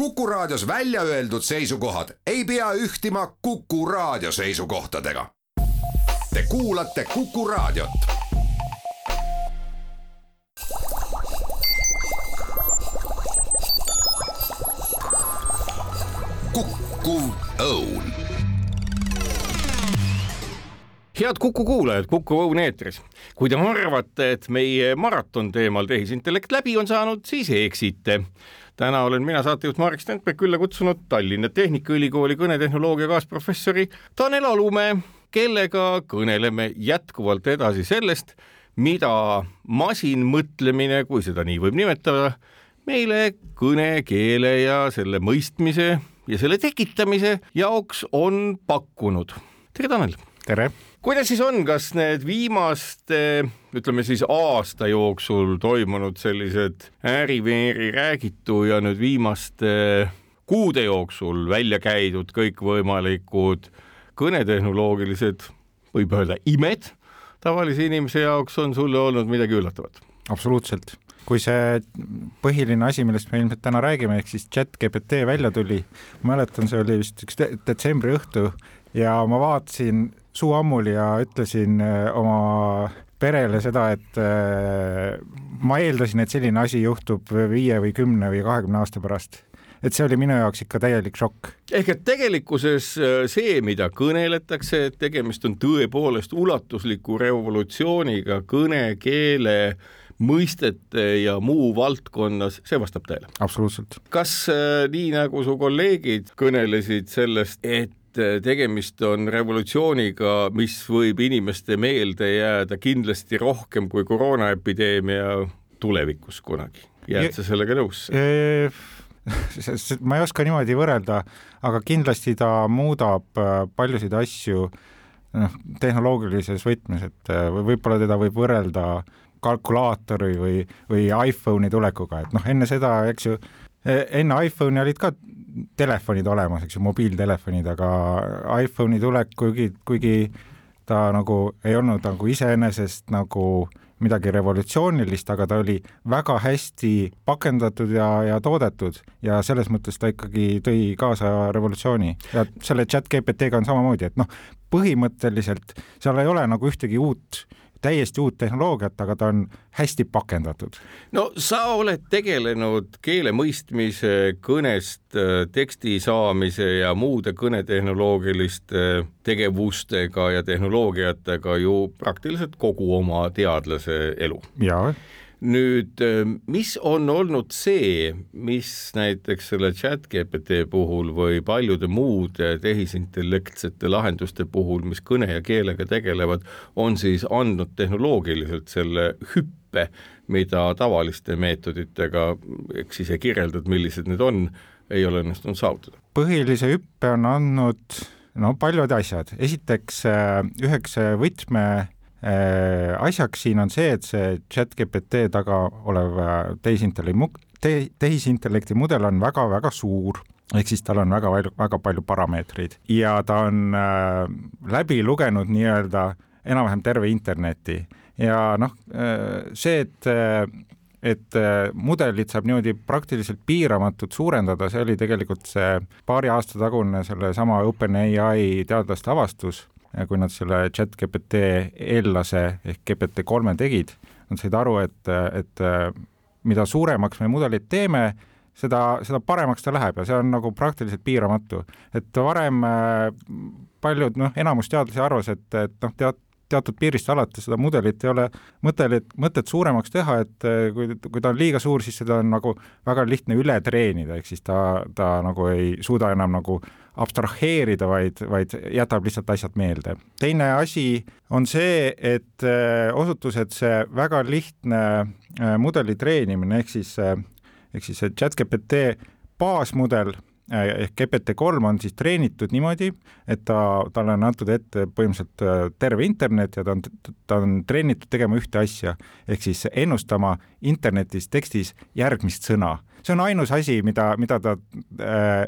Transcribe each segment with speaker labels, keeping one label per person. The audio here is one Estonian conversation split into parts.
Speaker 1: Kuku Raadios välja öeldud seisukohad ei pea ühtima Kuku Raadio seisukohtadega. Te kuulate Kuku Raadiot. kukkuv õun
Speaker 2: head Kuku kuulajad, Kuku Õun eetris. kui te arvate, et meie maraton teemal tehisintellekt läbi on saanud, siis eksite. Täna olen mina saatejuht Marek Stenberg külla kutsunud Tallinna Tehnikaülikooli kõnetehnoloogia kaasprofessori Tanel Alumäe, kellega kõneleme jätkuvalt edasi sellest, mida masinmõtlemine, kui seda nii võib nimetada, meile kõne, keele ja selle mõistmise ja selle tekitamise jaoks on pakkunud. tere, Tanel!
Speaker 3: tere!
Speaker 2: Kuidas siis on, kas need viimaste, ütleme siis aasta jooksul toimunud sellised ääri-veeri räägitu ja nüüd viimaste kuude jooksul välja käidud kõikvõimalikud kõnetehnoloogilised, võib öelda imed tavalise inimese jaoks on sulle olnud midagi üllatavat?
Speaker 3: absoluutselt kui see põhiline asi, millest me ilmselt täna räägime, ehk siis chat GPT välja tuli, mäletan, see oli vist üks detsembri õhtu ja ma vaatasin suu ammuli ja ütlesin äh, oma perele seda, et äh, ma eeldasin, et selline asi juhtub viie või kümne või kahekümne aasta pärast et see oli minu jaoks ikka täielik šokk.
Speaker 2: ehk et tegelikkuses äh, see, mida kõneletakse, et tegemist on tõepoolest ulatusliku revolutsiooniga kõne, keele mõistete ja muu valdkonnas, see vastab tõele?
Speaker 3: absoluutselt.
Speaker 2: kas nii, nagu su kolleegid kõnelesid sellest, et tegemist on revolutsiooniga, mis võib inimeste meelde jääda kindlasti rohkem kui koroonaepideemia tulevikus kunagi. jääd sa sellega nõusse?
Speaker 3: ma ei oska niimoodi võrrelda, aga kindlasti ta muudab äh, paljusid asju noh, tehnoloogilises võtmes, et võib-olla teda võib võrrelda kalkulaatori või, või iPhone'i tulekuga, et noh, enne seda, eks ju, enne iPhone'i olid ka telefonid olemas, eks ju, mobiiltelefonid, aga iPhone'i tulek, kuigi, kuigi ta nagu ei olnud nagu iseenesest nagu midagi revolutsioonilist, aga ta oli väga hästi pakendatud ja, ja toodetud ja selles mõttes ta ikkagi tõi kaasa revolutsiooni. Ja selle chat GPT-ga on samamoodi, et noh, põhimõtteliselt seal ei ole nagu ühtegi uut täiesti uut tehnoloogiat, aga ta on hästi pakendatud.
Speaker 2: no sa oled tegelenud keele mõistmise, kõnest äh, teksti saamise ja muude kõnetehnoloogiliste tegevustega ja tehnoloogiatega ju praktiliselt kogu oma teadlase elu.
Speaker 3: jaa
Speaker 2: nüüd, äh, mis on olnud see, mis näiteks selle chat GPT puhul või paljude muude tehisintellektsete lahenduste puhul, mis kõne ja keelega tegelevad, on siis andnud tehnoloogiliselt selle hüppe, mida tavaliste meetoditega, eks ise kirjeldad, millised need on, ei ole õnnestunud saavutada?
Speaker 3: põhilise hüppe on andnud no paljud asjad, esiteks äh, üheks võtme asjaks siin on see, et see chat GPT taga olev äh, tehisintellekti te,, tehisintellekti mudel on väga-väga suur, ehk siis tal on väga väga palju parameetreid. Ja ta on äh, läbi lugenud nii-öelda enam-vähem terve interneti. Ja noh, äh, see, et et mudelit saab niimoodi praktiliselt piiramatult suurendada, see oli tegelikult see paari aasta tagune sellesama OpenAI teadlaste avastus kui nad selle chat GPT eellase ehk GPT kolme tegid, nad said aru, et, et mida suuremaks me mudelit teeme, seda, seda paremaks ta läheb ja see on nagu praktiliselt piiramatu. et varem paljud, noh, enamus teadlasi arvas, et, et noh, tead, teatud piirist alates seda mudelit ei ole mõtet, mõtet suuremaks teha, et kui, kui ta on liiga suur, siis seda on nagu väga lihtne üle treenida, ehk siis ta, ta nagu ei suuda enam nagu abstraheerida, vaid, vaid jätab lihtsalt asjad meelde. teine asi on see, et äh, osutus, et see väga lihtne äh, mudeli treenimine ehk siis, äh, ehk siis see chat-GPT baasmudel ehk GPT-3 on siis treenitud niimoodi, et ta, talle on antud ette põhimõtteliselt terve internet ja ta on, ta on treenitud tegema ühte asja, ehk siis ennustama internetis tekstis järgmist sõna. see on ainus asi, mida, mida ta äh,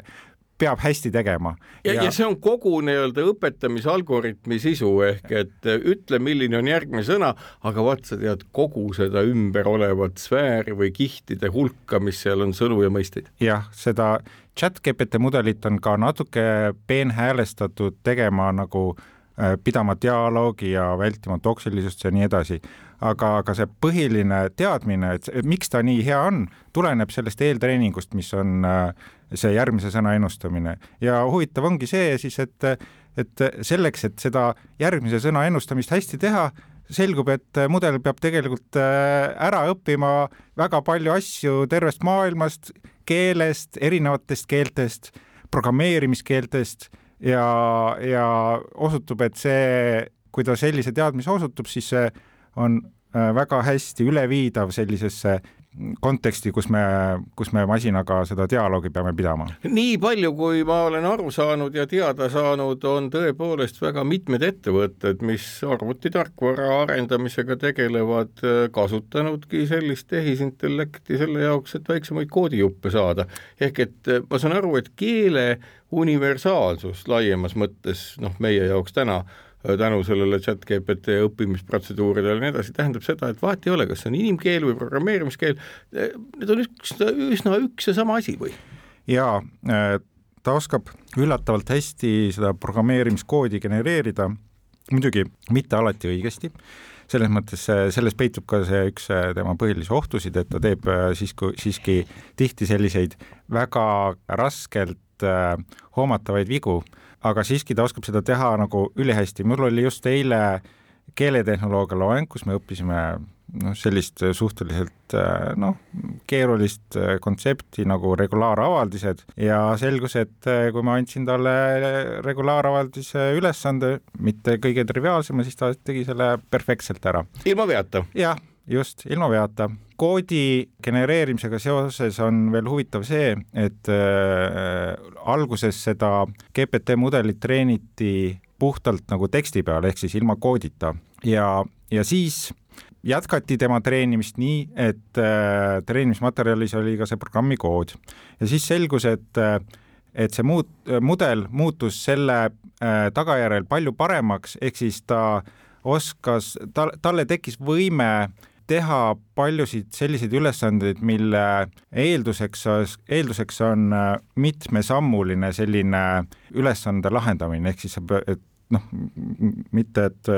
Speaker 3: peab hästi tegema.
Speaker 2: ja, ja, ja see on kogu nii-öelda õpetamisalgoritmi sisu ehk et ütle, milline on järgmine sõna, aga vaat sa tead kogu seda ümber olevat sfääri või kihtide hulka, mis seal on sõnu ja mõisteid.
Speaker 3: jah, seda chat GPT mudelit on ka natuke peenhäälestatud tegema nagu äh, pidama dialoogi ja vältima toksilisust ja nii edasi aga, aga see põhiline teadmine, et miks ta nii hea on, tuleneb sellest eeltreeningust, mis on äh, see järgmise sõna ennustamine. Ja huvitav ongi see siis, et, et selleks, et seda järgmise sõna ennustamist hästi teha, selgub, et mudel peab tegelikult äh, ära õppima väga palju asju tervest maailmast, keelest, erinevatest keeltest, programmeerimiskeeltest ja, ja osutub, et see, kui ta sellise teadmise osutub, siis see on äh, väga hästi üleviidav sellisesse konteksti, kus me, kus me masinaga seda dialoogi peame pidama.
Speaker 2: nii palju, kui ma olen aru saanud ja teada saanud, on tõepoolest väga mitmed ettevõtted, mis arvutitarkvara arendamisega tegelevad, kasutanudki sellist tehisintellekti selle jaoks, et väiksemaid koodijuppe saada. ehk et äh, ma saan aru, et keele universaalsus laiemas mõttes, noh, meie jaoks täna tänu sellele chat GPT õppimisprotseduuridele ja nii edasi, tähendab seda, et vahet ei ole, kas see on inimkeel või programmeerimiskeel, äh, need on üks, üsna üks ja sama asi või?
Speaker 3: jaa, äh, ta oskab üllatavalt hästi seda programmeerimiskoodi genereerida, muidugi mitte alati õigesti, selles mõttes selles peitub ka see üks tema põhilisi ohtusid, et ta teeb siiski, siiski tihti selliseid väga raskelt hoomatavaid vigu aga siiski ta oskab seda teha nagu ülihästi, mul oli just eile keeletehnoloogia loeng, kus me õppisime noh, sellist suhteliselt noh, keerulist kontsepti nagu regulaaravaldised ja selgus, et kui ma andsin talle regulaaravaldise ülesande, mitte kõige triviaalsema, siis ta tegi selle perfektselt ära.
Speaker 2: ilma veata?
Speaker 3: jah just, ilma veata. Koodi genereerimisega seoses on veel huvitav see, et äh, alguses seda GPT mudelit treeniti puhtalt nagu teksti peal, ehk siis ilma koodita. Ja, ja siis jätkati tema treenimist nii, et äh, treenimismaterjalis oli ka see programmi kood. Ja siis selgus, et äh, et see muut-, mudel muutus selle äh, tagajärjel palju paremaks, ehk siis ta oskas, tal, talle tekkis võime teha paljusid selliseid ülesandeid, mille eelduseks, eelduseks on äh, mitmesammuline selline ülesande lahendamine, ehk siis sa pead, noh, mitte et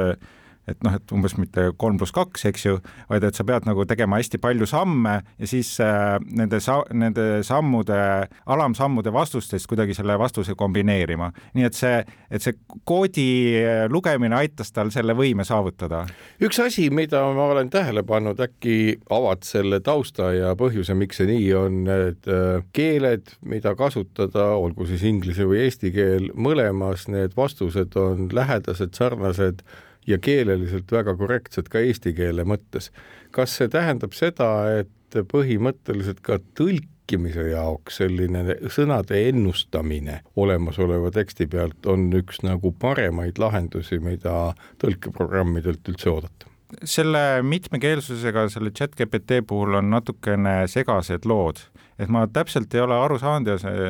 Speaker 3: et noh, et umbes mitte kolm pluss kaks, eks ju, vaid et sa pead nagu tegema hästi palju samme ja siis äh, nende sa-, nende sammude, alamsammude vastustest kuidagi selle vastuse kombineerima. nii et see, et see koodi äh, lugemine aitas tal selle võime saavutada.
Speaker 2: üks asi, mida ma olen tähele pannud, äkki avad selle tausta ja põhjuse, miks see nii on, need äh, keeled, mida kasutada, olgu siis inglise või eesti keel, mõlemas need vastused on lähedased, sarnased ja keeleliselt väga korrektsed ka eesti keele mõttes. kas see tähendab seda, et põhimõtteliselt ka tõlkimise jaoks selline sõnade ennustamine olemasoleva teksti pealt on üks nagu paremaid lahendusi, mida tõlkeprogrammidelt üldse oodata?
Speaker 3: selle mitmekeelsusega selle chat GPT puhul on natukene segased lood, et ma täpselt ei ole aru saanud ja see,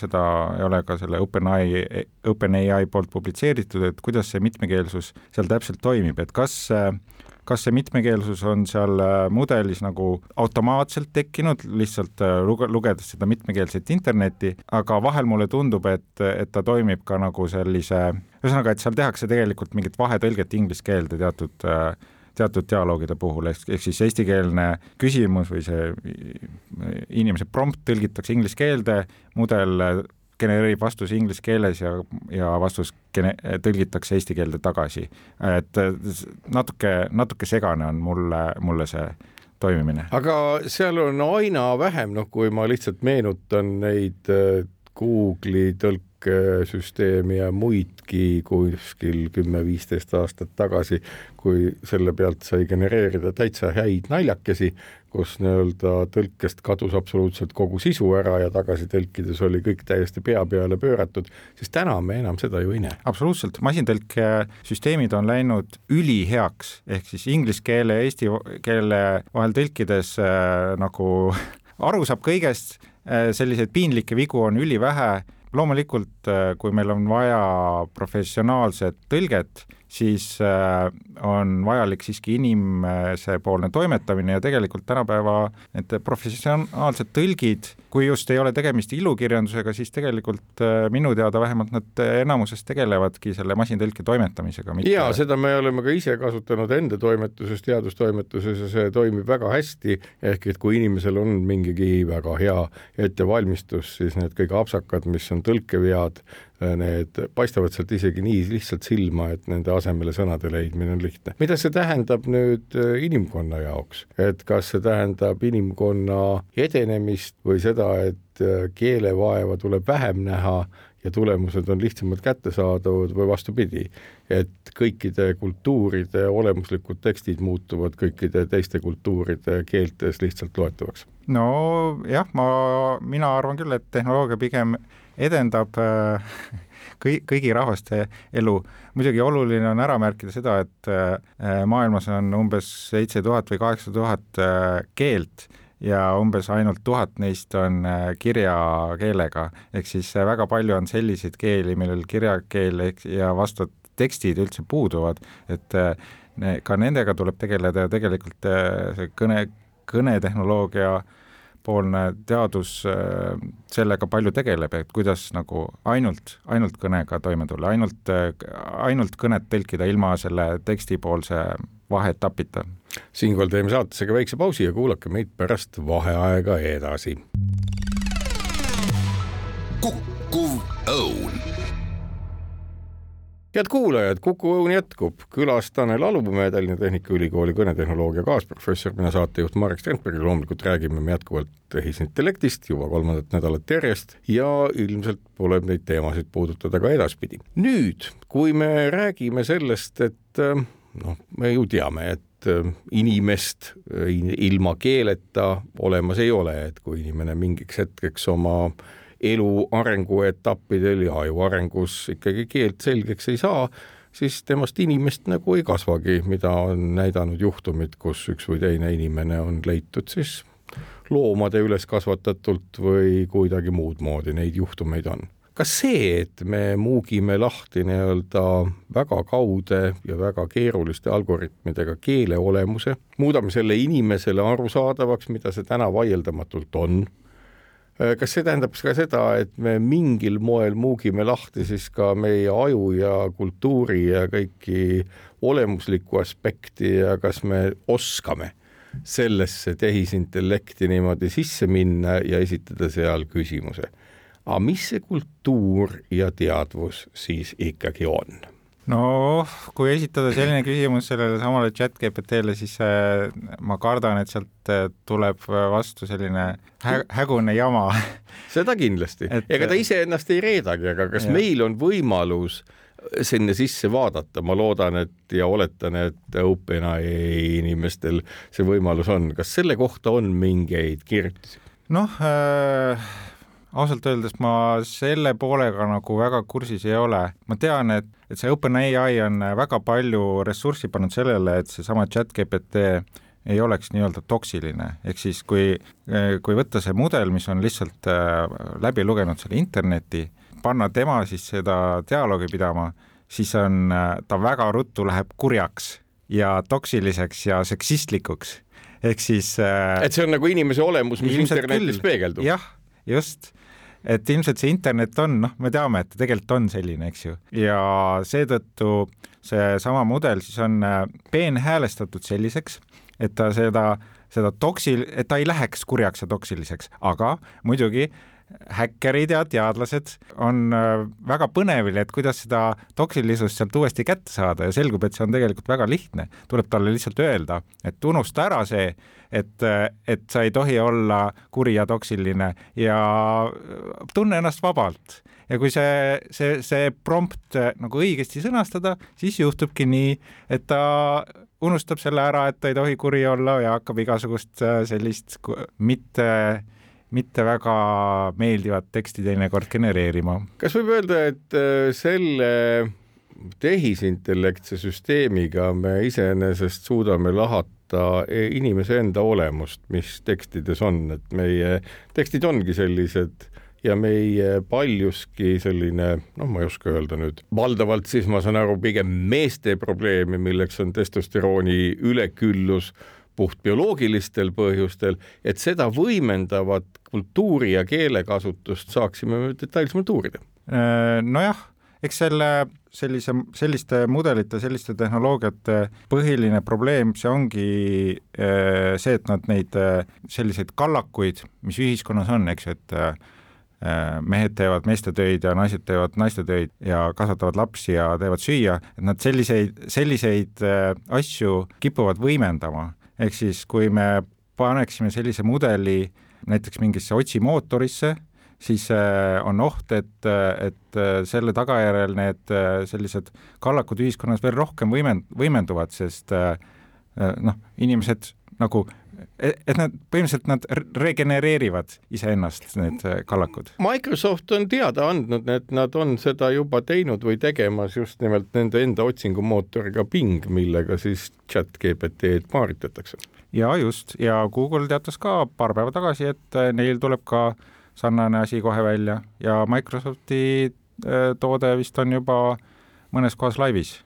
Speaker 3: seda ei ole ka selle OpenAI, OpenAI poolt publitseeritud, et kuidas see mitmekeelsus seal täpselt toimib, et kas kas see mitmekeelsus on seal mudelis nagu automaatselt tekkinud, lihtsalt luge-, lugedes seda mitmekeelset internetti, aga vahel mulle tundub, et, et ta toimib ka nagu sellise, ühesõnaga, et seal tehakse tegelikult mingit vahetõlget inglise keelde teatud äh, teatud dialoogide puhul, ehk, ehk siis eestikeelne küsimus või see inimese prompt tõlgitakse inglise keelde, mudel genereerib vastuse inglise keeles ja, ja vastus gene-, tõlgitakse eesti keelde tagasi. et natuke, natuke segane on mulle, mulle see toimimine.
Speaker 2: aga seal on aina vähem, noh, kui ma lihtsalt meenutan neid äh, Google'i tõlk süsteemi ja muidki kuskil kümme-viisteist aastat tagasi, kui selle pealt sai genereerida täitsa häid naljakesi, kus nii-öelda tõlkest kadus absoluutselt kogu sisu ära ja tagasi tõlkides oli kõik täiesti pea peale pööratud, siis täna me enam seda ju ei näe.
Speaker 3: absoluutselt, masintõlkesüsteemid on läinud üliheaks, ehk siis inglise keele ja eesti keele vahel tõlkides äh, nagu aru saab kõigest selliseid piinlikke vigu on ülivähe, loomulikult, kui meil on vaja professionaalset tõlget, siis äh, on vajalik siiski inimesepoolne toimetamine ja tegelikult tänapäeva need professionaalsed tõlgid, kui just ei ole tegemist ilukirjandusega, siis tegelikult äh, minu teada vähemalt nad enamuses tegelevadki selle masintõlke toimetamisega.
Speaker 2: jaa, seda me oleme ka ise kasutanud enda toimetuses, teadustoimetuses ja see toimib väga hästi, ehk et kui inimesel on mingigi väga hea ettevalmistus, siis need kõik apsakad, mis on tõlkevead, need paistavad sealt isegi nii lihtsalt silma, et nende asemele sõnade leidmine on lihtne. mida see tähendab nüüd äh, inimkonna jaoks, et kas see tähendab inimkonna edenemist või seda, et äh, keelevaeva tuleb vähem näha ja tulemused on lihtsamalt kättesaadavad või vastupidi, et kõikide kultuuride olemuslikud tekstid muutuvad kõikide teiste kultuuride keeltes lihtsalt loetavaks?
Speaker 3: nojah, ma, mina arvan küll, et tehnoloogia pigem edendab äh, kõi-, kõigi rahvaste elu. muidugi oluline on ära märkida seda, et äh, maailmas on umbes seitse tuhat või kaheksa tuhat äh, keelt ja umbes ainult tuhat neist on kirjakeelega, ehk siis väga palju on selliseid keeli, millel kirjakeel ehk ja vastavad tekstid üldse puuduvad, et ka nendega tuleb tegeleda ja tegelikult see kõne, kõnetehnoloogia äh, poolne teadus äh, sellega palju tegeleb, et kuidas nagu ainult, ainult kõnega toime tulla, ainult, äh, ainult kõnet tõlkida ilma selle tekstipoolse vaheetapita.
Speaker 2: siinkohal teeme saatesega väikse pausi ja kuulake meid pärast vaheaega edasi.
Speaker 1: kukkuv õun
Speaker 2: head kuulajad, Kuku Õun jätkub, külas Tanel Alumäe, Tallinna Tehnikaülikooli kõnetehnoloogia kaasprofessor, mina saatejuht Marek Strandberg loomulikult räägime me jätkuvalt tehisintellektist juba kolmandat nädalat järjest ja ilmselt tuleb neid teemasid puudutada ka edaspidi. nüüd, kui me räägime sellest, et eh, noh, me ju teame, et eh, inimest ilma keeleta olemas ei ole, et kui inimene mingiks hetkeks oma elu arenguetappidel ja aju arengus ikkagi keelt selgeks ei saa, siis temast inimest nagu ei kasvagi, mida on näidanud juhtumid, kus üks või teine inimene on leitud siis loomade üles kasvatatult või kuidagi muud moodi, neid juhtumeid on. kas see, et me muugime lahti nii-öelda väga kaude ja väga keeruliste algoritmidega keele olemuse, muudame selle inimesele arusaadavaks, mida see täna vaieldamatult on kas see tähendab ka seda, et me mingil moel muugime lahti siis ka meie aju ja kultuuri ja kõiki olemuslikku aspekti ja kas me oskame sellesse tehisintellekti niimoodi sisse minna ja esitada seal küsimuse. aga mis see kultuur ja teadvus siis ikkagi on?
Speaker 3: No kui esitada selline küsimus sellele samale chat GPT-le, siis äh, ma kardan, et sealt äh, tuleb vastu selline hä hägune jama.
Speaker 2: seda kindlasti, ega ta iseennast ei reedagi, aga kas ja. meil on võimalus sinna sisse vaadata, ma loodan, et ja oletan, et OpenAI inimestel see võimalus on, kas selle kohta on mingeid kirjutisi?
Speaker 3: noh äh ausalt öeldes ma selle poolega nagu väga kursis ei ole. ma tean, et, et see OpenAI on väga palju ressurssi pannud sellele, et seesama chat GPT ei oleks nii-öelda toksiline, ehk siis kui, kui võtta see mudel, mis on lihtsalt äh, läbi lugenud selle interneti, panna tema siis seda dialoogi pidama, siis on, äh, ta väga ruttu läheb kurjaks ja toksiliseks ja seksistlikuks ehk siis
Speaker 2: äh, et see on nagu inimese olemus, mis internetis peegeldub?
Speaker 3: jah, just et ilmselt see internet on, noh, me teame, et ta tegelikult on selline, eks ju, ja seetõttu seesama mudel siis on äh, peenhäälestatud selliseks, et ta seda, seda toksil, et ta ei läheks kurjaks ja toksiliseks, aga muidugi häkkerid ja teadlased on äh, väga põnevil, et kuidas seda toksilisust sealt uuesti kätte saada ja selgub, et see on tegelikult väga lihtne. tuleb talle lihtsalt öelda, et unusta ära see, et, et sa ei tohi olla kuri ja toksiline ja tunne ennast vabalt. ja kui see, see, see prompt nagu õigesti sõnastada, siis juhtubki nii, et ta unustab selle ära, et ta ei tohi kuri olla ja hakkab igasugust sellist mitte mitte väga meeldivat teksti teinekord genereerima.
Speaker 2: kas võib öelda, et äh, selle tehisintellektse süsteemiga me iseenesest suudame lahata e, inimese enda olemust, mis tekstides on, et meie tekstid ongi sellised ja meie paljuski selline, noh, ma ei oska öelda nüüd, valdavalt siis ma saan aru, pigem meeste probleemi, milleks on testosterooni üleküllus puht bioloogilistel põhjustel, et seda võimendavat kultuuri ja keelekasutust saaksime detailsemalt uurida.
Speaker 3: Äh, nojah, eks selle sellise, selliste mudelite, selliste tehnoloogiate põhiline probleem, see ongi äh, see, et nad neid äh, selliseid kallakuid, mis ühiskonnas on, eks et mehed teevad meeste töid ja naised teevad naiste töid ja kasvatavad lapsi ja teevad süüa, et nad selliseid, selliseid asju kipuvad võimendama ehk siis kui me paneksime sellise mudeli näiteks mingisse otsimootorisse, siis äh, on oht, et, et äh, selle tagajärjel need äh, sellised kallakud ühiskonnas veel rohkem võimend-, võimenduvad, sest noh, inimesed nagu et nad põhimõtteliselt nad regenereerivad iseennast, need äh, kallakud.
Speaker 2: Microsoft on teada andnud, et nad on seda juba teinud või tegemas just nimelt nende enda otsingumootoriga Bing, millega siis chat GPT-d paaritatakse.
Speaker 3: ja just, ja Google teatas ka paar päeva tagasi, et äh, neil tuleb ka sarnane asi kohe välja ja Microsofti äh, toode vist on juba mõnes kohas laivis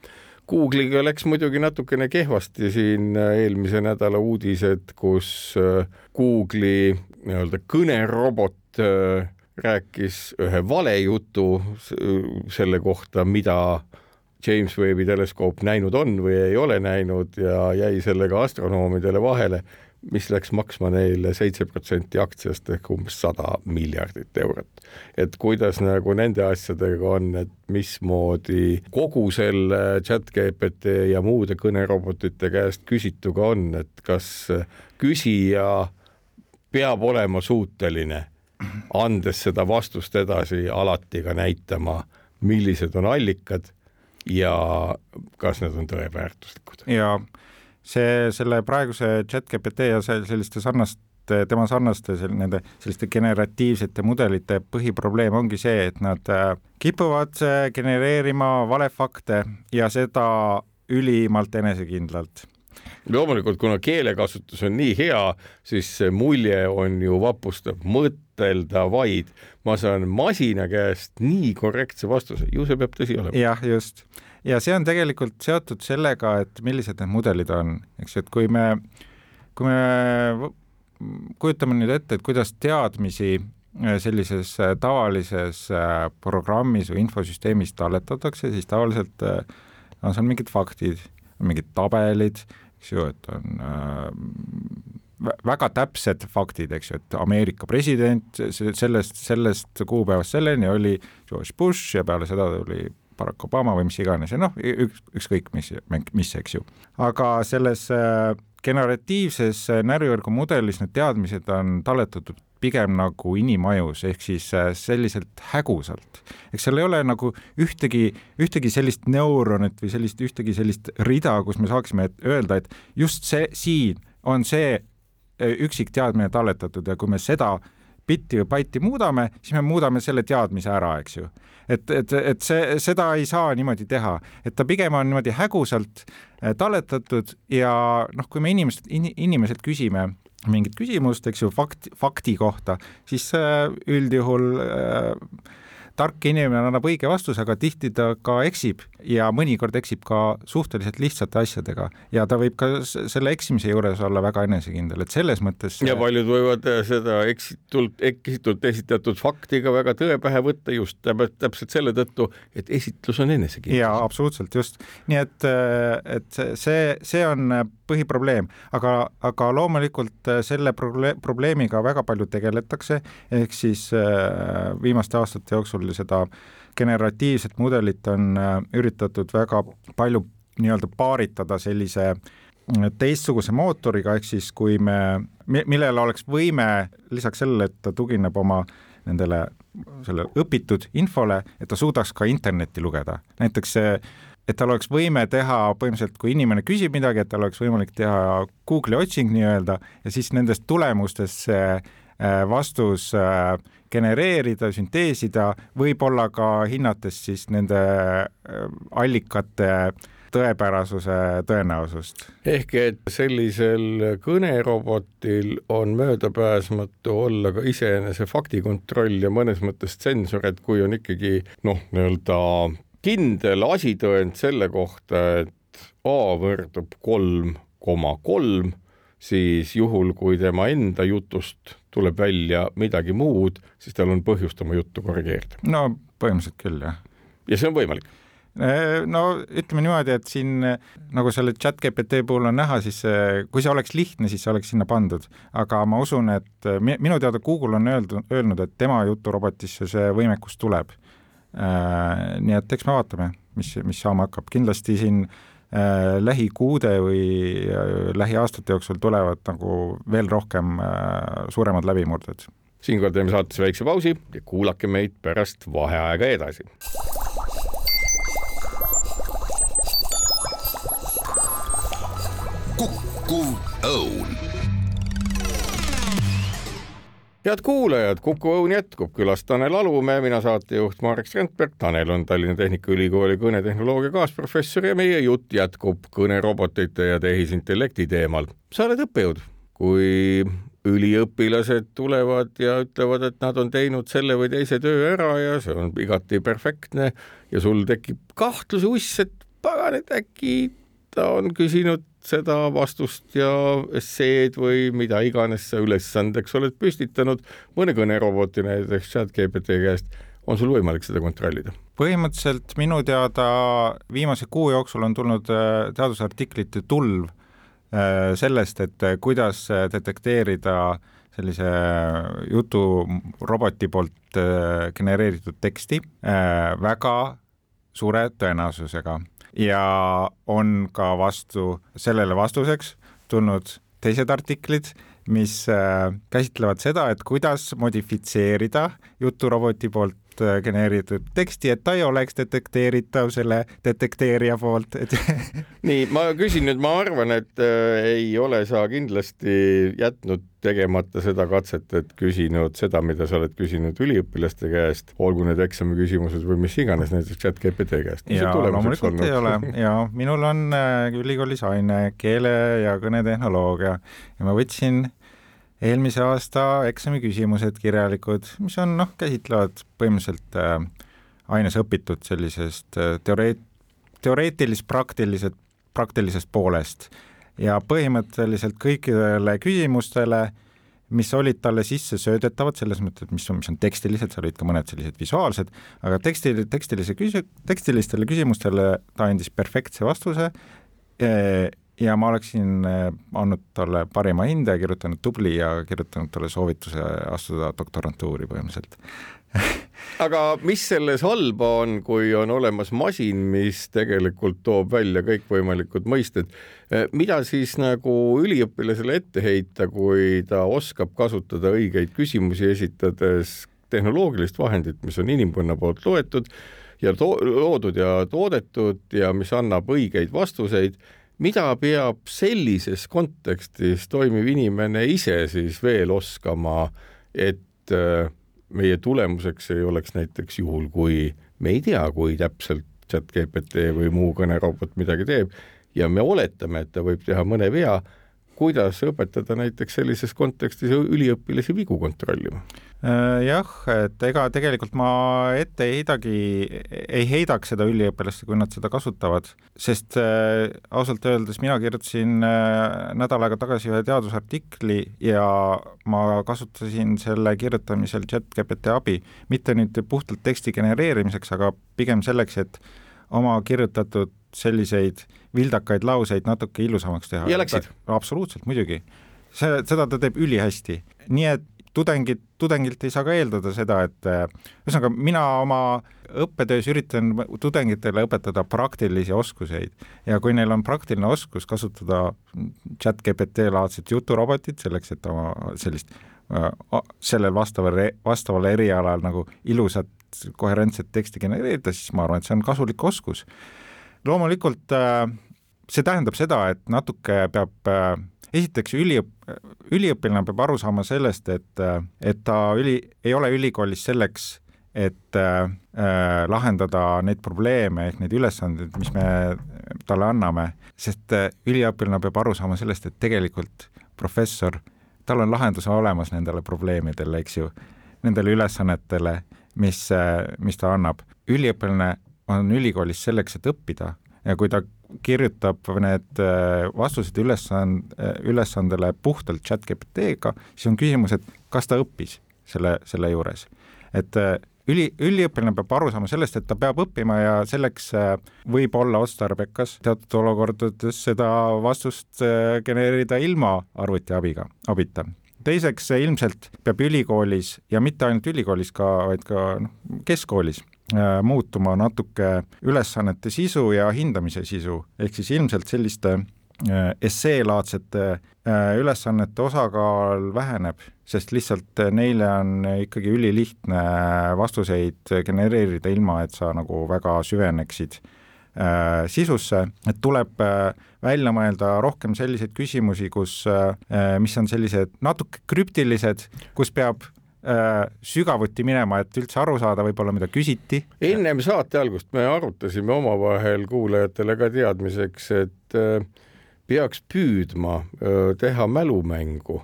Speaker 2: Google'iga läks muidugi natukene kehvasti siin äh, eelmise nädala uudised, kus äh, Google'i nii-öelda kõnerobot äh, rääkis ühe valejutu selle kohta, mida James Webbi teleskoop näinud on või ei ole näinud ja jäi sellega astronoomidele vahele mis läks maksma neile seitse protsenti aktsiast ehk umbes sada miljardit eurot. et kuidas nagu nende asjadega on, et mismoodi kogu selle chat GPT ja muude kõnerobotite käest küsituga on, et kas küsija peab olema suuteline, andes seda vastust edasi, alati ka näitama, millised on allikad ja kas need on tõeväärtuslikud.
Speaker 3: ja see, selle praeguse chat GPT ja selliste sarnaste, tema sarnaste sel-, nende selliste generatiivsete mudelite põhiprobleem ongi see, et nad äh, kipuvad äh, genereerima valefakte ja seda ülimalt enesekindlalt.
Speaker 2: Loomulikult, kuna keelekasutus on nii hea, siis see mulje on ju vapustav, mõtelda vaid, ma saan masina käest nii korrektse vastuse, ju see peab tõsi olema.
Speaker 3: jah, just ja see on tegelikult seotud sellega, et millised need mudelid on, eks ju, et kui me, kui me kujutame nüüd ette, et kuidas teadmisi äh, sellises äh, tavalises äh, programmis või infosüsteemis talletatakse, siis tavaliselt on seal mingid faktid, mingid tabelid, eks ju, et on väga täpsed faktid, eks ju, et Ameerika president sellest, sellest kuupäevast selleni oli George Bush ja peale seda tuli Barack Obama või mis iganes ja noh, üks, ükskõik mis, mis, eks ju. aga selles äh, generatiivses äh, närvivõrgu mudelis need teadmised on talletatud pigem nagu inimajus, ehk siis äh, selliselt hägusalt. eks seal ei ole nagu ühtegi, ühtegi sellist neuronit või sellist, ühtegi sellist rida, kus me saaksime öelda, et just see siin on see üksikteadmine talletatud ja kui me seda bitti või baiti muudame, siis me muudame selle teadmise ära, eks ju. et, et, et see, seda ei saa niimoodi teha, et ta pigem on niimoodi hägusalt äh, talletatud ja noh, kui me inimesed in,, inimeselt küsime mingit küsimust, eks ju, fakt, fakti kohta, siis äh, üldjuhul äh, tark inimene annab õige vastuse, aga tihti ta ka eksib ja mõnikord eksib ka suhteliselt lihtsate asjadega ja ta võib ka selle eksimise juures olla väga enesekindel, et selles mõttes
Speaker 2: ja paljud võivad äh, seda eksitult, eksitult esitatud fakti ka väga tõe pähe võtta just täpselt selle tõttu, et esitlus on enesekindel.
Speaker 3: jaa, absoluutselt, just. nii et, äh, et see, see on põhiprobleem, aga, aga loomulikult äh, selle probleemiga väga palju tegeletakse, ehk siis viimaste aastate jooksul seda generatiivset mudelit on äh, üritatud väga palju nii-öelda paaritada sellise äh, teistsuguse mootoriga, ehk siis kui me, millel oleks võime lisaks sellele, et ta tugineb oma nendele, selle õpitud infole, et ta suudaks ka internetti lugeda. näiteks see, et tal oleks võime teha põhimõtteliselt, kui inimene küsib midagi, et tal oleks võimalik teha Google'i otsing nii-öelda ja siis nendest tulemustest see äh, vastus genereerida, sünteesida, võib-olla ka hinnates siis nende äh, allikate tõepärasuse tõenäosust.
Speaker 2: ehk et sellisel kõnerobotil on möödapääsmatu olla ka iseenese faktikontroll ja mõnes mõttes tsensor, et kui on ikkagi noh, nii-öelda kindel asitõend selle kohta, et A võrdub kolm koma kolm, siis juhul, kui tema enda jutust tuleb välja midagi muud, siis tal on põhjust oma juttu korrigeerida.
Speaker 3: no põhimõtteliselt küll, jah.
Speaker 2: ja see on võimalik
Speaker 3: no ütleme niimoodi, et siin nagu selle chat GPT puhul on näha, siis kui see oleks lihtne, siis see oleks sinna pandud, aga ma usun, et minu teada Google on öeldud, öelnud, et tema juturobotisse see võimekus tuleb. Nii et eks me vaatame, mis, mis saama hakkab, kindlasti siin äh, lähikuude või äh, lähiaastate jooksul tulevad nagu veel rohkem äh, suuremad läbimurded.
Speaker 2: siinkohal teeme saates väikse pausi ja kuulake meid pärast vaheaega edasi head kuulajad, Kuku Õun jätkub, külas Tanel Alumäe, mina saatejuht Marek Strandberg, Tanel on Tallinna Tehnikaülikooli kõnetehnoloogia kaasprofessor ja meie jutt jätkub kõnerobotite ja tehisintellekti teemal. sa oled õppejõud, kui üliõpilased tulevad ja ütlevad, et nad on teinud selle või teise töö ära ja see on igati perfektne ja sul tekib kahtluse uss, et pagan, et äkki ta on küsinud seda vastust ja esseed või mida iganes sa ülesandeks oled püstitanud mõne kõneroboti näiteks chat-GPT käest, on sul võimalik seda kontrollida?
Speaker 3: põhimõtteliselt minu teada viimase kuu jooksul on tulnud äh, teadusartiklite tulv äh, sellest, et äh, kuidas detekteerida sellise juturoboti poolt genereeritud teksti väga suure tõenäosusega ja on ka vastu sellele vastuseks tulnud teised artiklid, mis äh, käsitlevad seda, et kuidas modifitseerida juturoboti poolt genereeritud teksti, et ta ei oleks detekteeritav selle detekteerija poolt, et
Speaker 2: nii, ma küsin nüüd, ma arvan, et äh, ei ole sa kindlasti jätnud tegemata seda katset, et küsinud seda, mida sa oled küsinud üliõpilaste käest, olgu need eksami küsimused või mis iganes, näiteks chat GPT käest.
Speaker 3: ja loomulikult ei ole. Ja minul on äh, ülikoolis aine keele ja kõnetehnoloogia. Ja ma võtsin eelmise aasta eksami küsimused kirjalikud, mis on noh, käsitlevad põhimõtteliselt äh, aines õpitud sellisest äh, teoreet-, teoreetilis-praktilised, praktilisest poolest ja põhimõtteliselt kõikidele küsimustele, mis olid talle sisse söödetavad, selles mõttes, et mis on, mis on tekstilised, seal olid ka mõned sellised visuaalsed, aga teksti, tekstilise küsi-, tekstilistele küsimustele ta andis perfektse vastuse ja ma oleksin andnud talle parima hinde, kirjutanud tubli ja kirjutanud talle soovituse astuda doktorantuuri põhimõtteliselt.
Speaker 2: Aga mis selles halba on, kui on olemas masin, mis tegelikult toob välja kõikvõimalikud mõisted, eh, mida siis nagu üliõpilasele ette heita, kui ta oskab kasutada õigeid küsimusi esitades tehnoloogilist vahendit, mis on inimkonna poolt loetud ja to loodud ja toodetud ja mis annab õigeid vastuseid mida peab sellises kontekstis toimiv inimene ise siis veel oskama, et äh, meie tulemuseks ei oleks näiteks juhul, kui me ei tea, kui täpselt chat GPT või muu kõnerobot midagi teeb ja me oletame, et ta võib teha mõne vea, kuidas õpetada näiteks sellises kontekstis üliõpilasi vigu kontrollima?
Speaker 3: Äh, jah, et ega tegelikult ma ette ei heidagi, ei heidaks seda üliõpilastele, kui nad seda kasutavad, sest äh, ausalt öeldes mina kirjutasin äh, nädal aega tagasi ühe teadusartikli ja ma kasutasin selle kirjutamisel chat-GPT abi, mitte nüüd puhtalt teksti genereerimiseks, aga pigem selleks, et oma kirjutatud selliseid vildakaid lauseid natuke ilusamaks teha.
Speaker 2: ja läksid?
Speaker 3: absoluutselt, muidugi. see, seda ta teeb ülihästi. nii et tudengid, tudengilt ei saa ka eeldada seda, et ühesõnaga, mina oma õppetöös üritan tudengitele õpetada praktilisi oskuseid ja kui neil on praktiline oskus kasutada chat GPT laadset juturobotit selleks, et oma sellist sellel vastaval, vastaval erialal nagu ilusat koherentset teksti genereerida, siis ma arvan, et see on kasulik oskus loomulikult äh, see tähendab seda, et natuke peab äh, esiteks üliõp-, üliõpilane peab aru saama sellest, et, äh, et ta üli, ei ole ülikoolis selleks, et äh, lahendada neid probleeme ehk neid ülesandeid, mis me talle anname, sest üliõpilane peab aru saama sellest, et tegelikult professor, tal on lahendus olemas nendele probleemidele, eks ju, nendele ülesannetele, mis mis ta annab. üliõpilane on ülikoolis selleks, et õppida ja kui ta kirjutab need äh, vastused ülesand-, äh, ülesandele puhtalt chat GPT-ga, siis on küsimus, et kas ta õppis selle, selle juures. et äh, üli, üliõpilane peab aru saama sellest, et ta peab õppima ja selleks võib olla otstarbekas teatud olukordades seda vastust genereerida ilma arvuti abiga, abita teiseks ilmselt peab ülikoolis ja mitte ainult ülikoolis ka, vaid ka noh, keskkoolis muutuma natuke ülesannete sisu ja hindamise sisu, ehk siis ilmselt selliste äh, esseelaadsete äh, ülesannete osakaal väheneb, sest lihtsalt neile on ikkagi ülilihtne vastuseid genereerida, ilma et sa nagu väga süveneksid sisusse, et tuleb välja mõelda rohkem selliseid küsimusi, kus, mis on sellised natuke krüptilised, kus peab Äh, sügavuti minema, et üldse aru saada võib-olla, mida küsiti.
Speaker 2: ennem saate algust me arutasime omavahel kuulajatele ka teadmiseks, et äh, peaks püüdma äh, teha mälumängu,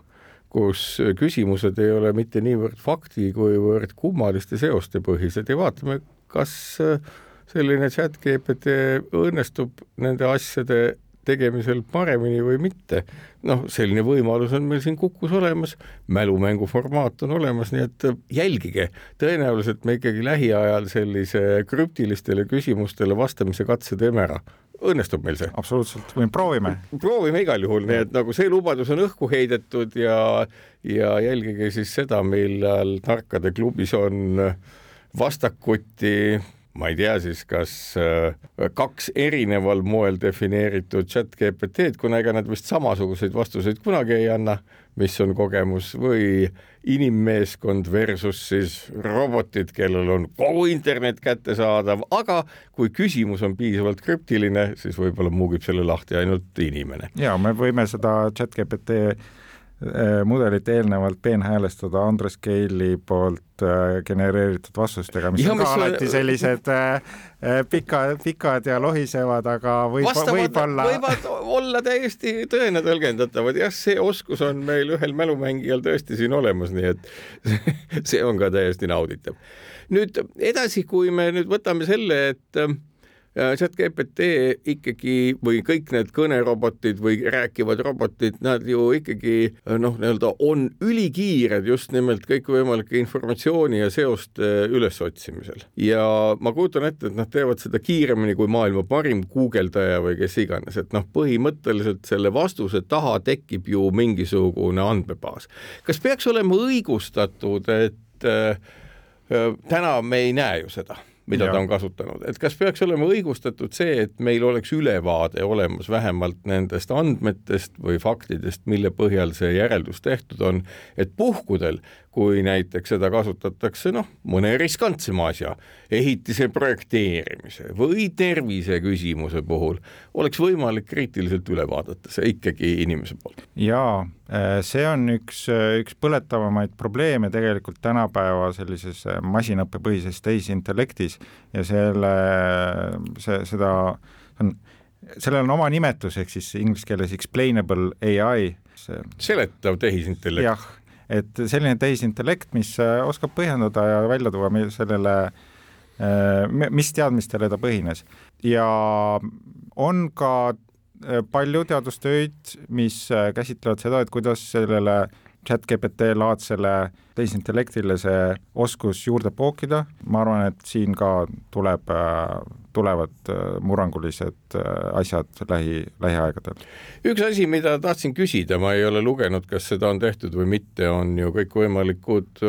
Speaker 2: kus küsimused ei ole mitte niivõrd fakti, kuivõrd kummaliste seoste põhised ja vaatame, kas selline chat GPT õnnestub nende asjade tegemisel paremini või mitte. noh, selline võimalus on meil siin Kukus olemas, mälumängu formaat on olemas, nii et jälgige, tõenäoliselt me ikkagi lähiajal sellise krüptilistele küsimustele vastamise katse teeme ära õnnestub meil see?
Speaker 3: absoluutselt, või proovime.
Speaker 2: proovime igal juhul, nii et nagu see lubadus on õhku heidetud ja, ja jälgige siis seda, millal Tarkade klubis on vastakuti ma ei tea siis, kas äh, kaks erineval moel defineeritud chat GPT-d, kuna ega nad vist samasuguseid vastuseid kunagi ei anna, mis on kogemus, või inimmeeskond versus siis robotid, kellel on kogu internet kättesaadav, aga kui küsimus on piisavalt krüptiline, siis võib-olla muugib selle lahti ainult inimene.
Speaker 3: ja me võime seda chat GPT mudelit eelnevalt peenhäälestada Andres Keili poolt äh, genereeritud vastustega, mis ja, on ka alati sellised äh, pikad, pikad ja lohisevad, aga võib, võib-olla
Speaker 2: võivad olla täiesti tõene tõlgendatavad, jah, see oskus on meil ühel mälumängijal tõesti siin olemas, nii et see on ka täiesti nauditav. nüüd edasi, kui me nüüd võtame selle, et chat-GPT ikkagi või kõik need kõnerobotid või rääkivad robotid, nad ju ikkagi noh, nii-öelda on ülikiired just nimelt kõikvõimalike informatsiooni ja seoste ülesotsimisel. ja ma kujutan ette, et nad teevad seda kiiremini kui maailma parim guugeldaja või kes iganes, et noh, põhimõtteliselt selle vastuse taha tekib ju mingisugune andmebaas. kas peaks olema õigustatud, et äh, täna me ei näe ju seda mida ja. ta on kasutanud, et kas peaks olema õigustatud see, et meil oleks ülevaade olemas vähemalt nendest andmetest või faktidest, mille põhjal see järeldus tehtud on, et puhkudel, kui näiteks seda kasutatakse noh, mõne riskantsema asja, ehitise projekteerimise või terviseküsimuse puhul, oleks võimalik kriitiliselt üle vaadata see ikkagi inimese poolt.
Speaker 3: jaa, äh, see on üks, üks põletavamaid probleeme tegelikult tänapäeva sellises äh, masinõppepõhises tehisintellektis ja selle, see, seda on sellel on oma nimetus, ehk siis inglise keeles explainable ai.
Speaker 2: seletav tehisintellekt.
Speaker 3: jah, et selline tehisintellekt, mis äh, oskab põhjendada ja välja tuua sellele, äh, mis teadmistele ta põhines. Ja on ka äh, palju teadustöid, mis käsitlevad seda, et kuidas sellele chat-GPT laadsele tehisintellektile see oskus juurde pookida, ma arvan, et siin ka tuleb, tulevad murrangulised asjad lähi, lähiaegadel.
Speaker 2: üks asi, mida tahtsin küsida, ma ei ole lugenud, kas seda on tehtud või mitte, on ju kõikvõimalikud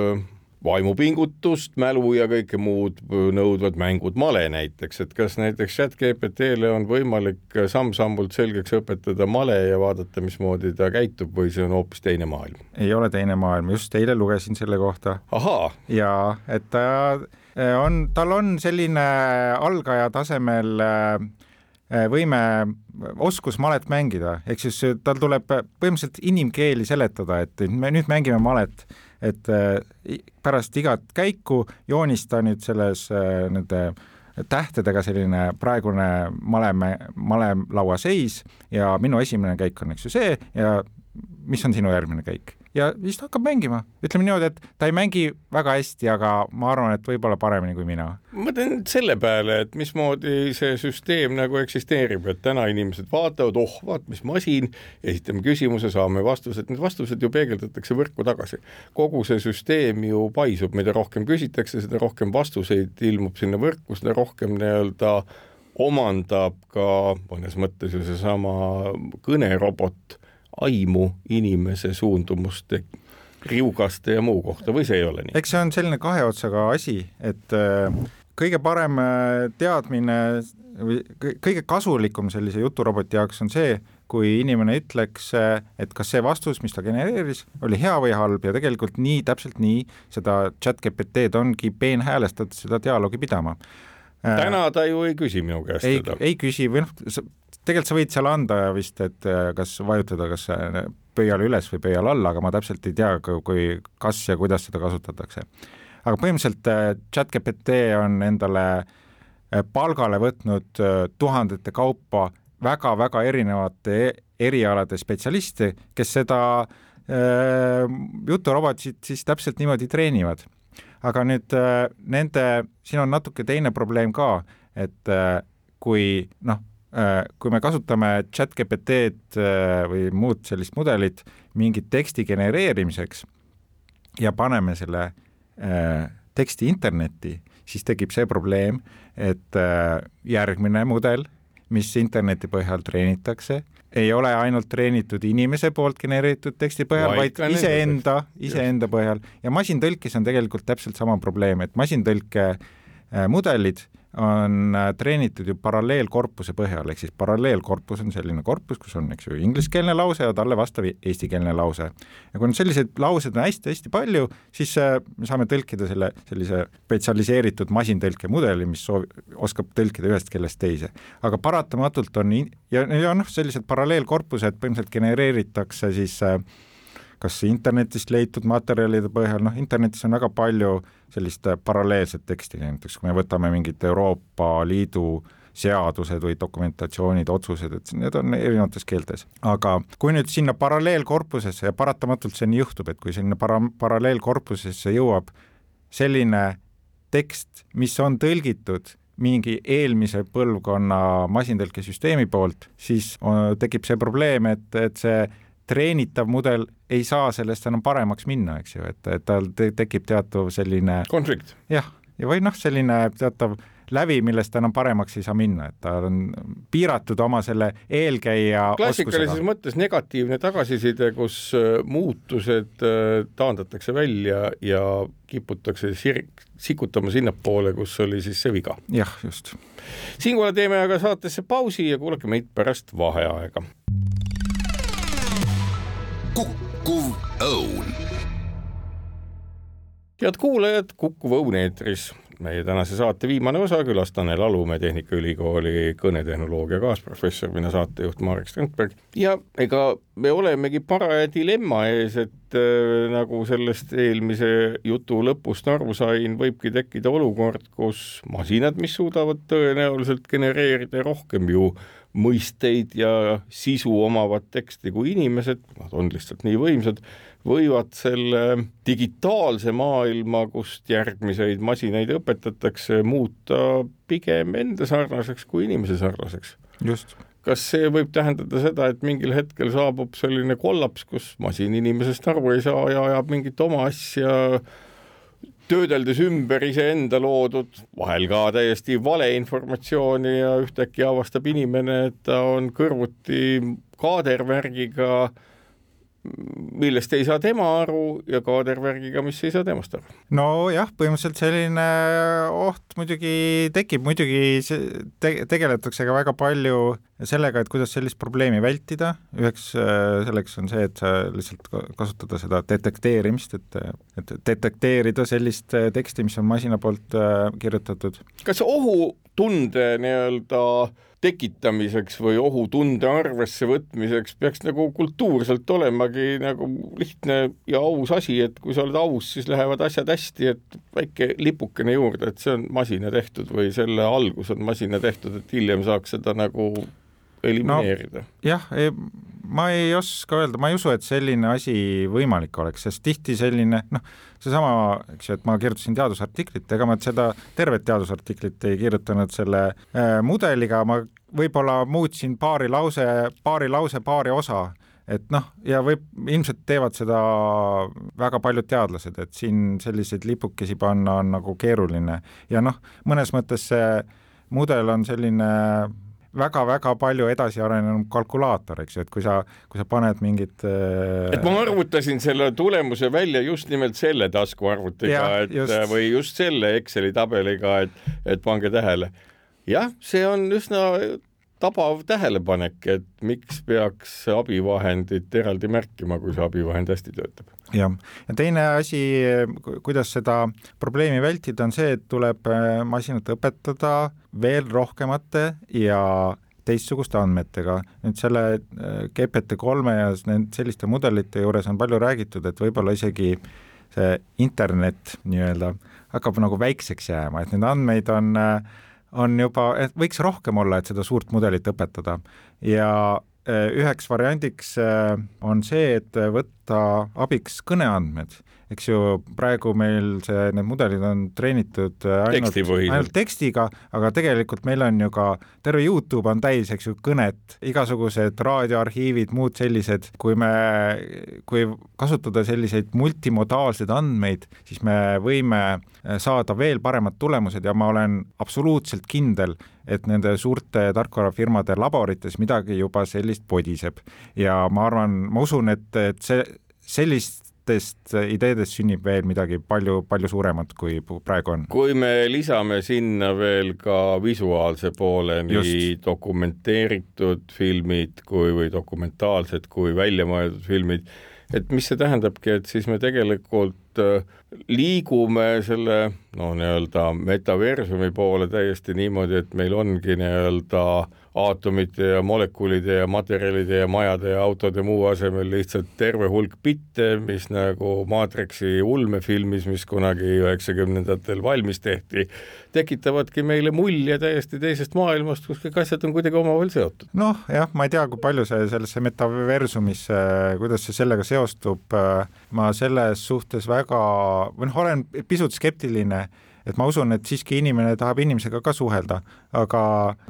Speaker 2: vaimupingutust, mälu ja kõike muud nõudvad mängud, male näiteks, et kas näiteks chat-GPT-le on võimalik samm-sammult selgeks õpetada male ja vaadata, mismoodi ta käitub või see on hoopis teine maailm?
Speaker 3: ei ole teine maailm, just eile lugesin selle kohta. ja et ta eh, on, tal on selline algaja tasemel eh, võime, oskus malet mängida, ehk siis tal tuleb põhimõtteliselt inimkeeli seletada, et me nüüd mängime malet et äh, pärast igat käiku joonista nüüd selles äh, nende tähtedega selline praegune maleme, malemlaua seis ja minu esimene käik on, eks ju, see ja mis on sinu järgmine käik ja siis ta hakkab mängima, ütleme niimoodi, et ta ei mängi väga hästi, aga ma arvan, et võib-olla paremini kui mina.
Speaker 2: ma mõtlen selle peale, et mismoodi see süsteem nagu eksisteerib, et täna inimesed vaatavad, oh, vaat mis masin, esitame küsimuse, saame vastused, need vastused ju peegeldatakse võrku tagasi. kogu see süsteem ju paisub, mida rohkem küsitakse, seda rohkem vastuseid ilmub sinna võrku, seda rohkem nii-öelda omandab ka mõnes mõttes ju seesama kõnerobot aimu inimese suundumuste riugaste ja muu kohta või see ei ole nii?
Speaker 3: eks see on selline kahe otsaga asi, et äh, kõige parem äh, teadmine või kõige kasulikum sellise juturoboti jaoks on see, kui inimene ütleks, äh, et kas see vastus, mis ta genereeris, oli hea või halb ja tegelikult nii, täpselt nii seda chat GPT-d ongi peenhäälestatud seda dialoogi pidama.
Speaker 2: täna ta ju ei küsi minu käest
Speaker 3: ei, seda. ei küsi või noh, tegelikult sa võid seal anda vist, et äh, kas vajutada, kas pöial üles või pöial alla, aga ma täpselt ei tea, kui, kas ja kuidas seda kasutatakse. aga põhimõtteliselt äh, chat-GPT on endale äh, palgale võtnud tuhandete kaupa väga-väga erinevate e-, erialade spetsialiste, kes seda äh, juturobotit siis täpselt niimoodi treenivad. aga nüüd äh, nende, siin on natuke teine probleem ka, et äh, kui noh, Äh, kui me kasutame chat GPT-d äh, või muud sellist mudelit mingi teksti genereerimiseks ja paneme selle äh, teksti internetti, siis tekib see probleem, et järgmine mudel, mis interneti põhjal treenitakse, ei ole ainult treenitud inimese poolt genereeritud teksti põhjal, vaid iseenda, iseenda põhjal. Ja masintõlkes on tegelikult täpselt sama probleem, et masintõlke mudelid on äh, treenitud ju paralleelkorpuse põhjal, ehk siis paralleelkorpus on selline korpus, kus on, eks ju, ingliskeelne lause ja talle vastav eestikeelne lause. ja kui nüüd selliseid lauseid on hästi-hästi palju, siis äh, me saame tõlkida selle sellise spetsialiseeritud masintõlkemudeli, mis soovi-, oskab tõlkida ühest keelest teise. aga paratamatult on in-, ja, ja noh, sellised paralleelkorpused põhimõtteliselt genereeritakse siis äh, kas internetist leitud materjalide põhjal, noh internetis on väga palju sellist äh, paralleelset teksti, näiteks kui me võtame mingid Euroopa Liidu seadused või dokumentatsioonid, otsused, et need on erinevates keeltes. aga kui nüüd sinna paralleelkorpusesse ja paratamatult see nii juhtub, et kui sinna para-, paralleelkorpusesse jõuab selline tekst, mis on tõlgitud mingi eelmise põlvkonna masintõlkesüsteemi poolt, siis äh, tekib see probleem, et, et see treenitav mudel ei saa sellest enam paremaks minna, eks ju, et, et tal te tekib teatav selline
Speaker 2: konflikt.
Speaker 3: jah, ja või noh, selline teatav lävi, millest enam paremaks ei saa minna, et ta on piiratud oma selle eelkäija
Speaker 2: klassikalises mõttes negatiivne tagasiside, kus äh, muutused äh, taandatakse välja ja kiputakse sir-, sikutama sinnapoole, kus oli siis see viga.
Speaker 3: jah, just.
Speaker 2: siinkohal teeme aga saatesse pausi ja kuulake meid pärast vaheaega
Speaker 1: kukkuv õun.
Speaker 2: head kuulajad, Kukkuv õun eetris. meie tänase saate viimane osa, külas Tanel Alumäe Tehnikaülikooli kõnetehnoloogia kaasprofessor, mina saatejuht Marek Strandberg ja ega me olemegi paraja dilemma ees, et äh, nagu sellest eelmise jutu lõpust aru sain, võibki tekkida olukord, kus masinad, mis suudavad tõenäoliselt genereerida rohkem ju äh, mõisteid ja sisu omavat teksti kui inimesed, nad on lihtsalt nii võimsad, võivad selle digitaalse maailma, kust järgmiseid masinaid õpetatakse, muuta pigem enda sarnaseks kui inimese sarnaseks.
Speaker 3: just.
Speaker 2: kas see võib tähendada seda, et mingil hetkel saabub selline kollaps, kus masin inimesest aru ei saa ja ajab mingit oma asja töödeldes ümber iseenda loodud, vahel ka täiesti valeinformatsiooni ja ühtäkki avastab inimene, et ta on kõrvuti kaadervärgiga, millest ei saa tema aru ja kaadervärgiga, mis ei saa temast aru.
Speaker 3: nojah, põhimõtteliselt selline oht muidugi tekib, muidugi te tegeletakse ka väga palju sellega, et kuidas sellist probleemi vältida, üheks äh, selleks on see, et sa lihtsalt kasutada seda detekteerimist, et, et detekteerida sellist äh, teksti, mis on masina poolt äh, kirjutatud.
Speaker 2: kas ohu ohutunde nii-öelda tekitamiseks või ohutunde arvesse võtmiseks peaks nagu kultuurselt olemagi nagu lihtne ja aus asi, et kui sa oled aus, siis lähevad asjad hästi, et väike lipukene juurde, et see on masina tehtud või selle algus on masina tehtud, et hiljem saaks seda nagu elimineerida no,.
Speaker 3: jah, ma ei oska öelda, ma ei usu, et selline asi võimalik oleks, sest tihti selline noh, seesama, eks ju, et ma kirjutasin teadusartiklit, ega ma seda tervet teadusartiklit ei kirjutanud selle äh, mudeliga, ma võib-olla muutsin paari lause, paari lause, paari osa et noh, ja võib, ilmselt teevad seda väga paljud teadlased, et siin selliseid lipukesi panna on nagu keeruline ja noh, mõnes mõttes see mudel on selline väga-väga palju edasi arenenud kalkulaator, eks ju, et kui sa, kui sa paned mingit
Speaker 2: äh... et ma arvutasin selle tulemuse välja just nimelt selle taskuarvutiga, et just... või just selle Exceli tabeliga, et, et pange tähele. jah, see on üsna tabav tähelepanek, et miks peaks abivahendit eraldi märkima, kui see abivahend hästi töötab.
Speaker 3: jah, ja teine asi, kuidas seda probleemi vältida, on see, et tuleb äh, masinat õpetada veel rohkemate ja teistsuguste andmetega. nüüd selle äh, GPT kolme ja need selliste mudelite juures on palju räägitud, et võib-olla isegi see internet nii-öelda hakkab nagu väikseks jääma, et neid andmeid on äh, on juba, et võiks rohkem olla, et seda suurt mudelit õpetada. Ja äh, üheks variandiks äh, on see, et võtta abiks kõneandmed eks ju, praegu meil see, need mudelid on treenitud äh, ainult, ainult tekstiga, aga tegelikult meil on ju ka terve Youtube on täis, eks ju, kõnet, igasugused raadioarhiivid, muud sellised, kui me, kui kasutada selliseid multimodaalseid andmeid, siis me võime äh, saada veel paremad tulemused ja ma olen absoluutselt kindel, et nende suurte tarkvarafirmade laborites midagi juba sellist podiseb. Ja ma arvan, ma usun, et, et see, sellist sellistest ideedest sünnib veel midagi palju, palju suuremat, kui praegu on.
Speaker 2: kui me lisame sinna veel ka visuaalse poole, nii dokumenteeritud filmid kui, või dokumentaalsed kui väljamõeldud filmid, et mis see tähendabki, et siis me tegelikult äh, liigume selle no nii-öelda metaversumi poole täiesti niimoodi, et meil ongi nii-öelda aatomite ja molekulide ja materjalide ja majade ja autode muu asemel lihtsalt terve hulk bitte, mis nagu Matrixi ulmefilmis, mis kunagi üheksakümnendatel valmis tehti, tekitavadki meile mulje täiesti teisest maailmast, kus kõik asjad on kuidagi omavahel seotud.
Speaker 3: noh, jah, ma ei tea, kui palju see sellesse metaversumisse, kuidas see sellega seostub, ma selles suhtes väga, või noh, olen pisut skeptiline et ma usun, et siiski inimene tahab inimesega ka suhelda, aga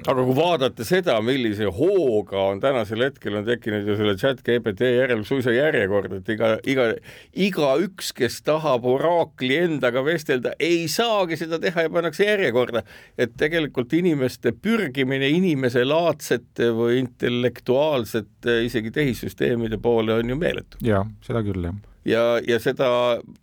Speaker 2: aga kui vaadata seda, millise hooga on tänasel hetkel on tekkinud ju selle chat GPT järel suisa järjekord, et iga, iga, igaüks, kes tahab oraakli endaga vestelda, ei saagi seda teha ja pannakse järjekorda. et tegelikult inimeste pürgimine inimeselaadsete või intellektuaalsete isegi tehissüsteemide poole on ju meeletu.
Speaker 3: jaa, seda küll, jah
Speaker 2: ja, ja seda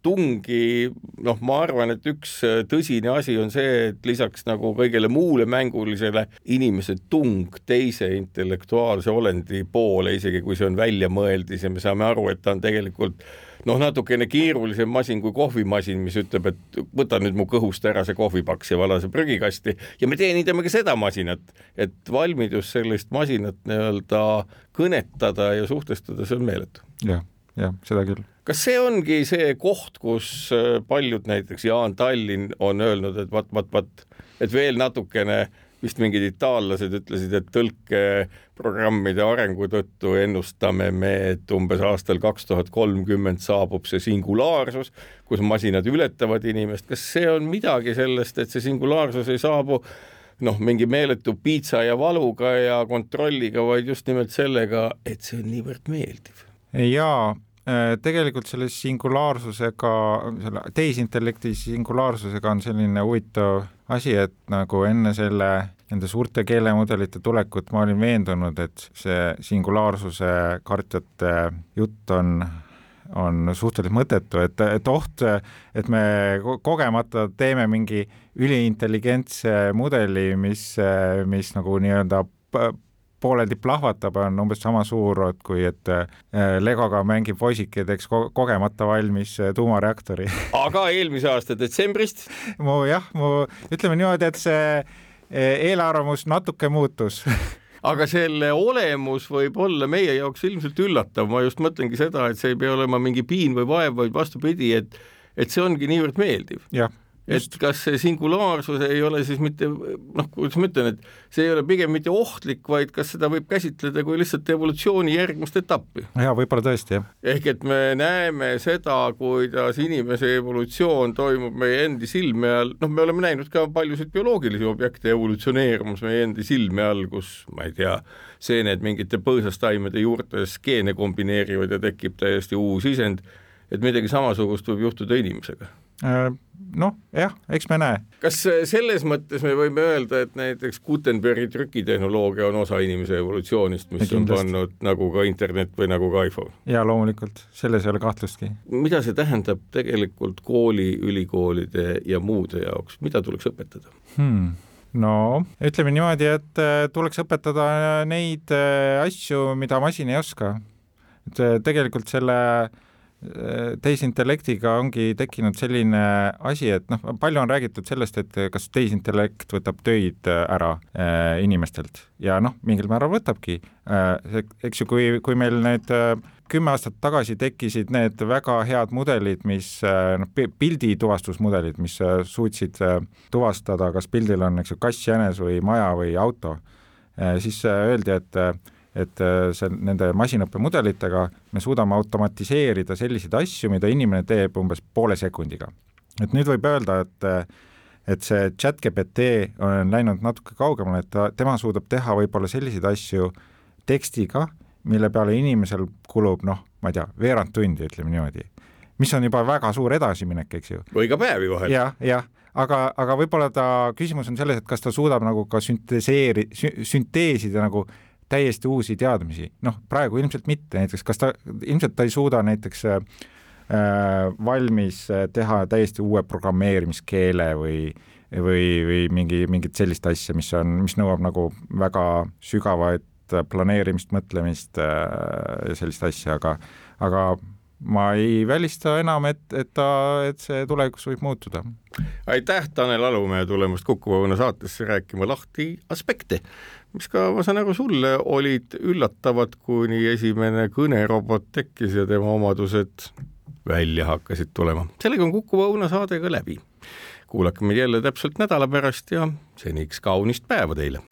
Speaker 2: tungi, noh, ma arvan, et üks äh, tõsine asi on see, et lisaks nagu kõigele muule mängulisele, inimese tung teise intellektuaalse olendi poole, isegi kui see on väljamõeldis ja me saame aru, et ta on tegelikult noh, natukene keerulisem masin kui kohvimasin, mis ütleb, et võta nüüd mu kõhust ära see kohvipaks ja vala see prügikasti ja me teenindame ka seda masinat, et valmidus sellist masinat nii-öelda kõnetada ja suhtestada, see on meeletu.
Speaker 3: jah, jah, seda küll
Speaker 2: kas see ongi see koht, kus äh, paljud näiteks Jaan Tallinn on öelnud, et vat, vat, vat, et veel natukene vist mingid itaallased ütlesid, et tõlkeprogrammide arengu tõttu ennustame me, et umbes aastal kaks tuhat kolmkümmend saabub see singulaarsus, kus masinad ületavad inimest. kas see on midagi sellest, et see singulaarsus ei saabu noh, mingi meeletu piitsa ja valuga ja kontrolliga, vaid just nimelt sellega, et see on niivõrd meeldiv?
Speaker 3: jaa, tegelikult selle singulaarsusega, selle tehisintellekti singulaarsusega on selline huvitav asi, et nagu enne selle, nende suurte keelemudelite tulekut ma olin veendunud, et see singulaarsuse kartjate jutt on on suhteliselt mõttetu, et, et oht, et me kogemata teeme mingi üliintelligentse mudeli, mis, mis nagu nii-öelda pooleldi plahvatab, on umbes sama suur, kui et äh, Legoga mängib poisike teeks ko kogemata valmis äh, tuumareaktori
Speaker 2: aga eelmise aasta detsembrist?
Speaker 3: mu jah, mu ütleme niimoodi, et see eelarvamus natuke muutus
Speaker 2: aga selle olemus võib olla meie jaoks ilmselt üllatav, ma just mõtlengi seda, et see ei pea olema mingi piin või vaev, vaid vastupidi, et et see ongi niivõrd meeldiv.
Speaker 3: jah
Speaker 2: et kas see singulaarsus ei ole siis mitte noh, kuidas ma ütlen, et see ei ole pigem mitte ohtlik, vaid kas seda võib käsitleda kui lihtsalt evolutsiooni järgmist etappi?
Speaker 3: jaa, võib-olla tõesti, jah.
Speaker 2: ehk et me näeme seda, kuidas inimese evolutsioon toimub meie endi silme all, noh, me oleme näinud ka paljusid bioloogilisi objekte evolutsioneerumas meie endi silme all, kus ma ei tea, seened mingite põõsastaimede juurtes geene kombineerivad ja tekib täiesti uus isend, et midagi samasugust võib juhtuda inimesega
Speaker 3: noh, jah, eks me näe.
Speaker 2: kas äh, selles mõttes me võime öelda, et näiteks Gutenbergi trükitehnoloogia on osa inimese evolutsioonist, mis on pannud nagu ka internet või nagu ka iPhone?
Speaker 3: jaa, loomulikult, selles ei ole kahtlustki.
Speaker 2: mida see tähendab tegelikult kooli, ülikoolide ja muude jaoks, mida tuleks õpetada
Speaker 3: hmm.? no ütleme niimoodi, et äh, tuleks õpetada neid asju, mida masin ei oska. et tegelikult selle äh, tehisintellektiga ongi tekkinud selline asi, et noh, palju on räägitud sellest, et kas tehisintellekt võtab töid ära äh, inimestelt ja noh, mingil määral võtabki äh,. eks ju, kui, kui meil need äh, kümme aastat tagasi tekkisid need väga head mudelid, mis äh, noh, pildituvastusmudelid, mis äh, suutsid äh, tuvastada, kas pildil on, eks ju, kass, jänes või maja või auto, siis öeldi, et et äh, see, nende masinõppemudelitega me suudame automatiseerida selliseid asju, mida inimene teeb umbes poole sekundiga. et nüüd võib öelda, et et see chat GPT on läinud natuke kaugemale, et ta, tema suudab teha võib-olla selliseid asju tekstiga, mille peale inimesel kulub noh, ma ei tea, veerand tundi, ütleme niimoodi. mis on juba väga suur edasiminek, eks ju.
Speaker 2: või ka päevi vahel
Speaker 3: ja,. jah, jah, aga, aga võib-olla ta, küsimus on selles, et kas ta suudab nagu ka sünteseeri-, sünteesida nagu täiesti uusi teadmisi, noh, praegu ilmselt mitte, näiteks kas ta, ilmselt ta ei suuda näiteks äh, valmis teha täiesti uue programmeerimiskeele või või, või mingi, mingit sellist asja, mis on, mis nõuab nagu väga sügavat planeerimist, mõtlemist äh, ja sellist asja, aga aga ma ei välista enam, et, et ta, et see tulevikus võib muutuda.
Speaker 2: aitäh, Tanel Alumäe tulemast Kuku Õuna saatesse rääkima lahti aspekte, mis ka, ma saan aru, sulle olid üllatavad, kuni esimene kõnerobot tekkis ja tema omadused välja hakkasid tulema. sellega on Kuku Õuna saade ka läbi. kuulake meid jälle täpselt nädala pärast ja seniks kaunist päeva teile!